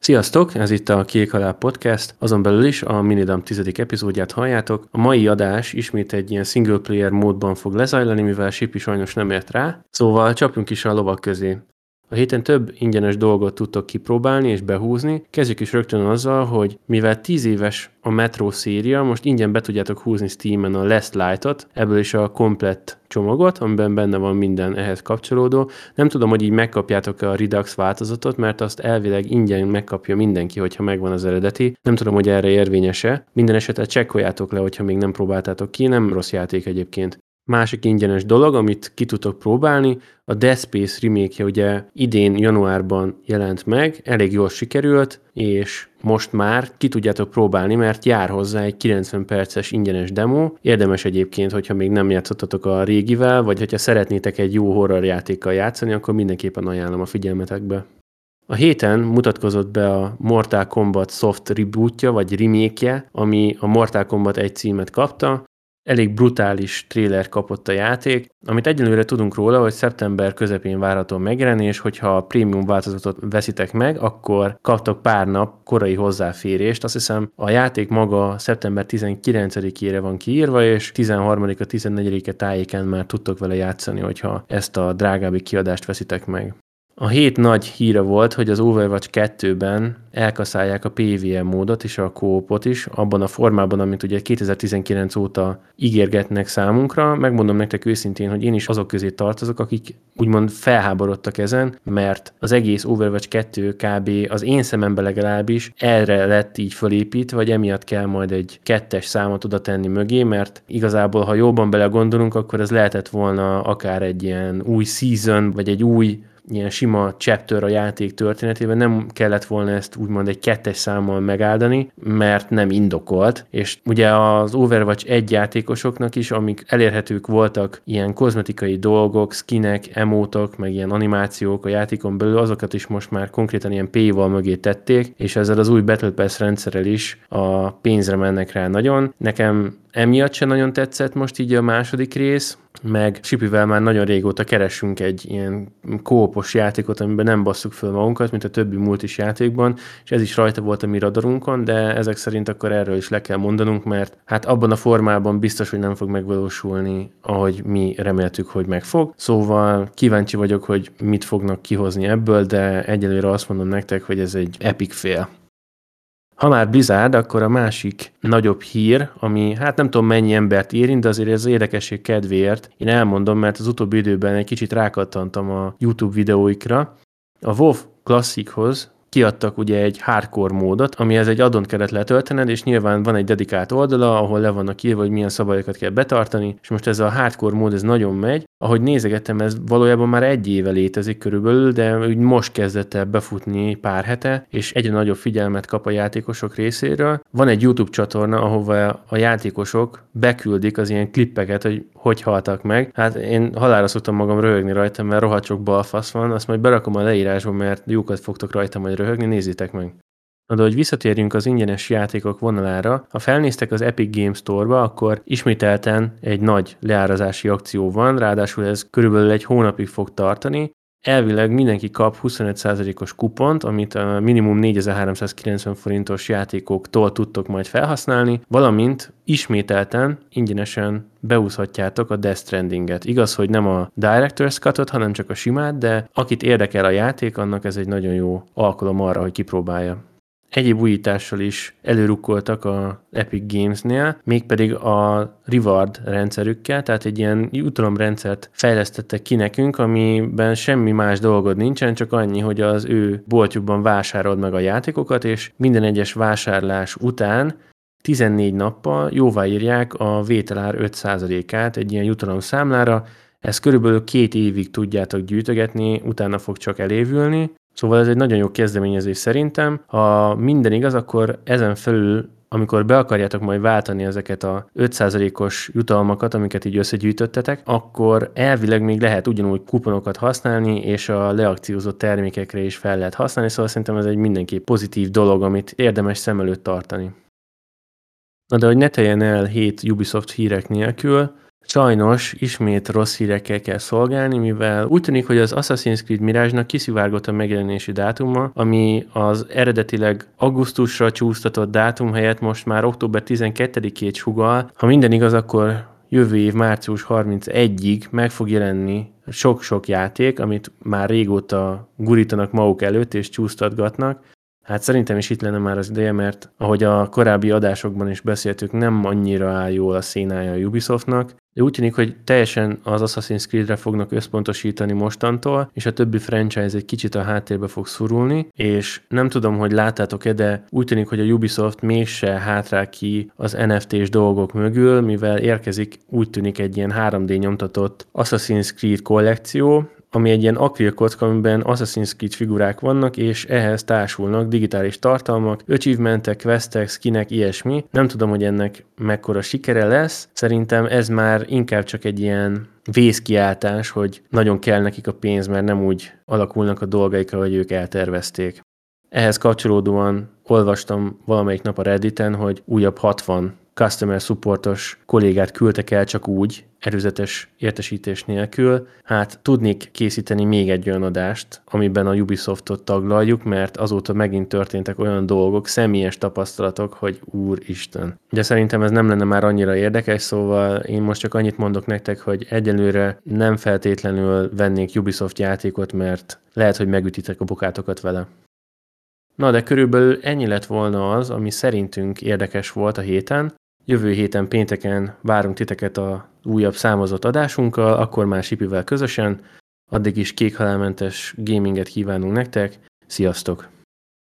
Sziasztok, ez itt a Kék Halál Podcast, azon belül is a Minidam tizedik epizódját halljátok. A mai adás ismét egy ilyen single player módban fog lezajlani, mivel Sipi sajnos nem ért rá, szóval csapjunk is a lovak közé. A héten több ingyenes dolgot tudtok kipróbálni és behúzni. Kezdjük is rögtön azzal, hogy mivel 10 éves a Metro széria, most ingyen be tudjátok húzni Steam-en a Last Light-ot, ebből is a komplett csomagot, amiben benne van minden ehhez kapcsolódó. Nem tudom, hogy így megkapjátok-e a Redux változatot, mert azt elvileg ingyen megkapja mindenki, hogyha megvan az eredeti. Nem tudom, hogy erre érvényese. Minden esetre csekkoljátok le, hogyha még nem próbáltátok ki, nem rossz játék egyébként. Másik ingyenes dolog, amit ki tudtok próbálni, a Dead Space remake ugye idén januárban jelent meg, elég jól sikerült, és most már ki tudjátok próbálni, mert jár hozzá egy 90 perces ingyenes demo. Érdemes egyébként, hogyha még nem játszottatok a régivel, vagy hogyha szeretnétek egy jó horror játékkal játszani, akkor mindenképpen ajánlom a figyelmetekbe. A héten mutatkozott be a Mortal Kombat Soft rebootja, vagy remake ami a Mortal Kombat egy címet kapta, elég brutális tréler kapott a játék, amit egyelőre tudunk róla, hogy szeptember közepén várható megjelenés, hogyha a prémium változatot veszitek meg, akkor kaptok pár nap korai hozzáférést. Azt hiszem a játék maga szeptember 19-ére van kiírva, és 13-a, 14-e tájéken már tudtok vele játszani, hogyha ezt a drágábbi kiadást veszitek meg. A hét nagy híre volt, hogy az Overwatch 2-ben elkaszálják a PvM módot és a kópot is, abban a formában, amit ugye 2019 óta ígérgetnek számunkra. Megmondom nektek őszintén, hogy én is azok közé tartozok, akik úgymond felháborodtak ezen, mert az egész Overwatch 2 kb. az én szememben legalábbis erre lett így fölépítve, vagy emiatt kell majd egy kettes számot oda tenni mögé, mert igazából, ha jobban belegondolunk, akkor ez lehetett volna akár egy ilyen új season, vagy egy új ilyen sima chapter a játék történetében, nem kellett volna ezt úgymond egy kettes számmal megáldani, mert nem indokolt, és ugye az Overwatch egy játékosoknak is, amik elérhetők voltak ilyen kozmetikai dolgok, skinek, emótok, meg ilyen animációk a játékon belül, azokat is most már konkrétan ilyen P-val mögé tették, és ezzel az új Battle Pass rendszerrel is a pénzre mennek rá nagyon. Nekem emiatt se nagyon tetszett most így a második rész, meg Sipivel már nagyon régóta keresünk egy ilyen kópos játékot, amiben nem basszuk föl magunkat, mint a többi multis játékban, és ez is rajta volt a mi radarunkon, de ezek szerint akkor erről is le kell mondanunk, mert hát abban a formában biztos, hogy nem fog megvalósulni, ahogy mi reméltük, hogy meg fog. Szóval kíváncsi vagyok, hogy mit fognak kihozni ebből, de egyelőre azt mondom nektek, hogy ez egy epic fél. Ha már Blizzard, akkor a másik nagyobb hír, ami hát nem tudom mennyi embert érint, de azért ez az érdekesség kedvéért én elmondom, mert az utóbbi időben egy kicsit rákattantam a YouTube videóikra. A WoW Classichoz kiadtak ugye egy hardcore módot, amihez egy adont kellett letöltened, és nyilván van egy dedikált oldala, ahol le vannak írva, hogy milyen szabályokat kell betartani, és most ez a hardcore mód, ez nagyon megy. Ahogy nézegettem, ez valójában már egy éve létezik körülbelül, de úgy most kezdett el befutni pár hete, és egyre nagyobb figyelmet kap a játékosok részéről. Van egy YouTube csatorna, ahova a játékosok beküldik az ilyen klippeket, hogy hogy haltak meg. Hát én halára szoktam magam röhögni rajta, mert rohadt sok balfasz van, azt majd berakom a leírásba, mert jókat fogtok rajta majd röhögni, nézzétek meg. Na de hogy visszatérjünk az ingyenes játékok vonalára, ha felnéztek az Epic Games Store-ba, akkor ismételten egy nagy leárazási akció van, ráadásul ez körülbelül egy hónapig fog tartani, Elvileg mindenki kap 25%-os kupont, amit a minimum 4390 forintos játékoktól tudtok majd felhasználni, valamint ismételten ingyenesen beúszhatjátok a Death Stranding-et. Igaz, hogy nem a Director's Cut-ot, hanem csak a simát, de akit érdekel a játék, annak ez egy nagyon jó alkalom arra, hogy kipróbálja egyéb újítással is előrukkoltak a Epic Games-nél, mégpedig a reward rendszerükkel, tehát egy ilyen jutalomrendszert fejlesztettek ki nekünk, amiben semmi más dolgod nincsen, csak annyi, hogy az ő boltjukban vásárolod meg a játékokat, és minden egyes vásárlás után 14 nappal jóváírják a vételár 5%-át egy ilyen jutalom számlára, ezt körülbelül két évig tudjátok gyűjtögetni, utána fog csak elévülni, Szóval ez egy nagyon jó kezdeményezés szerintem. Ha minden igaz, akkor ezen felül amikor be akarjátok majd váltani ezeket a 5%-os jutalmakat, amiket így összegyűjtöttetek, akkor elvileg még lehet ugyanúgy kuponokat használni, és a leakciózott termékekre is fel lehet használni, szóval szerintem ez egy mindenképp pozitív dolog, amit érdemes szem előtt tartani. Na de hogy ne teljen el hét Ubisoft hírek nélkül, Sajnos ismét rossz hírekkel kell szolgálni, mivel úgy tűnik, hogy az Assassin's Creed Mirage-nak kiszivárgott a megjelenési dátuma, ami az eredetileg augusztusra csúsztatott dátum helyett most már október 12-ét sugal. Ha minden igaz, akkor jövő év március 31-ig meg fog jelenni sok-sok játék, amit már régóta gurítanak maguk előtt és csúsztatgatnak. Hát szerintem is itt lenne már az ideje, mert ahogy a korábbi adásokban is beszéltük, nem annyira áll jól a szénája a Ubisoftnak, de úgy tűnik, hogy teljesen az Assassin's Creed-re fognak összpontosítani mostantól, és a többi franchise egy kicsit a háttérbe fog szorulni, és nem tudom, hogy láttátok-e, de úgy tűnik, hogy a Ubisoft mégse hátrál ki az NFT-s dolgok mögül, mivel érkezik úgy tűnik egy ilyen 3D nyomtatott Assassin's Creed kollekció, ami egy ilyen akril kocka, amiben Assassin's Creed figurák vannak, és ehhez társulnak digitális tartalmak, achievementek, questek, skinek, ilyesmi. Nem tudom, hogy ennek mekkora sikere lesz. Szerintem ez már inkább csak egy ilyen vészkiáltás, hogy nagyon kell nekik a pénz, mert nem úgy alakulnak a dolgaik, ahogy ők eltervezték. Ehhez kapcsolódóan olvastam valamelyik nap a Redditen, hogy újabb 60 customer supportos kollégát küldtek el csak úgy, előzetes értesítés nélkül. Hát tudnék készíteni még egy olyan adást, amiben a Ubisoftot taglaljuk, mert azóta megint történtek olyan dolgok, személyes tapasztalatok, hogy úristen. De szerintem ez nem lenne már annyira érdekes, szóval én most csak annyit mondok nektek, hogy egyelőre nem feltétlenül vennék Ubisoft játékot, mert lehet, hogy megütitek a bokátokat vele. Na, de körülbelül ennyi lett volna az, ami szerintünk érdekes volt a héten. Jövő héten pénteken várunk titeket a újabb számozott adásunkkal, akkor már Sipivel közösen. Addig is kékhalálmentes gaminget kívánunk nektek. Sziasztok!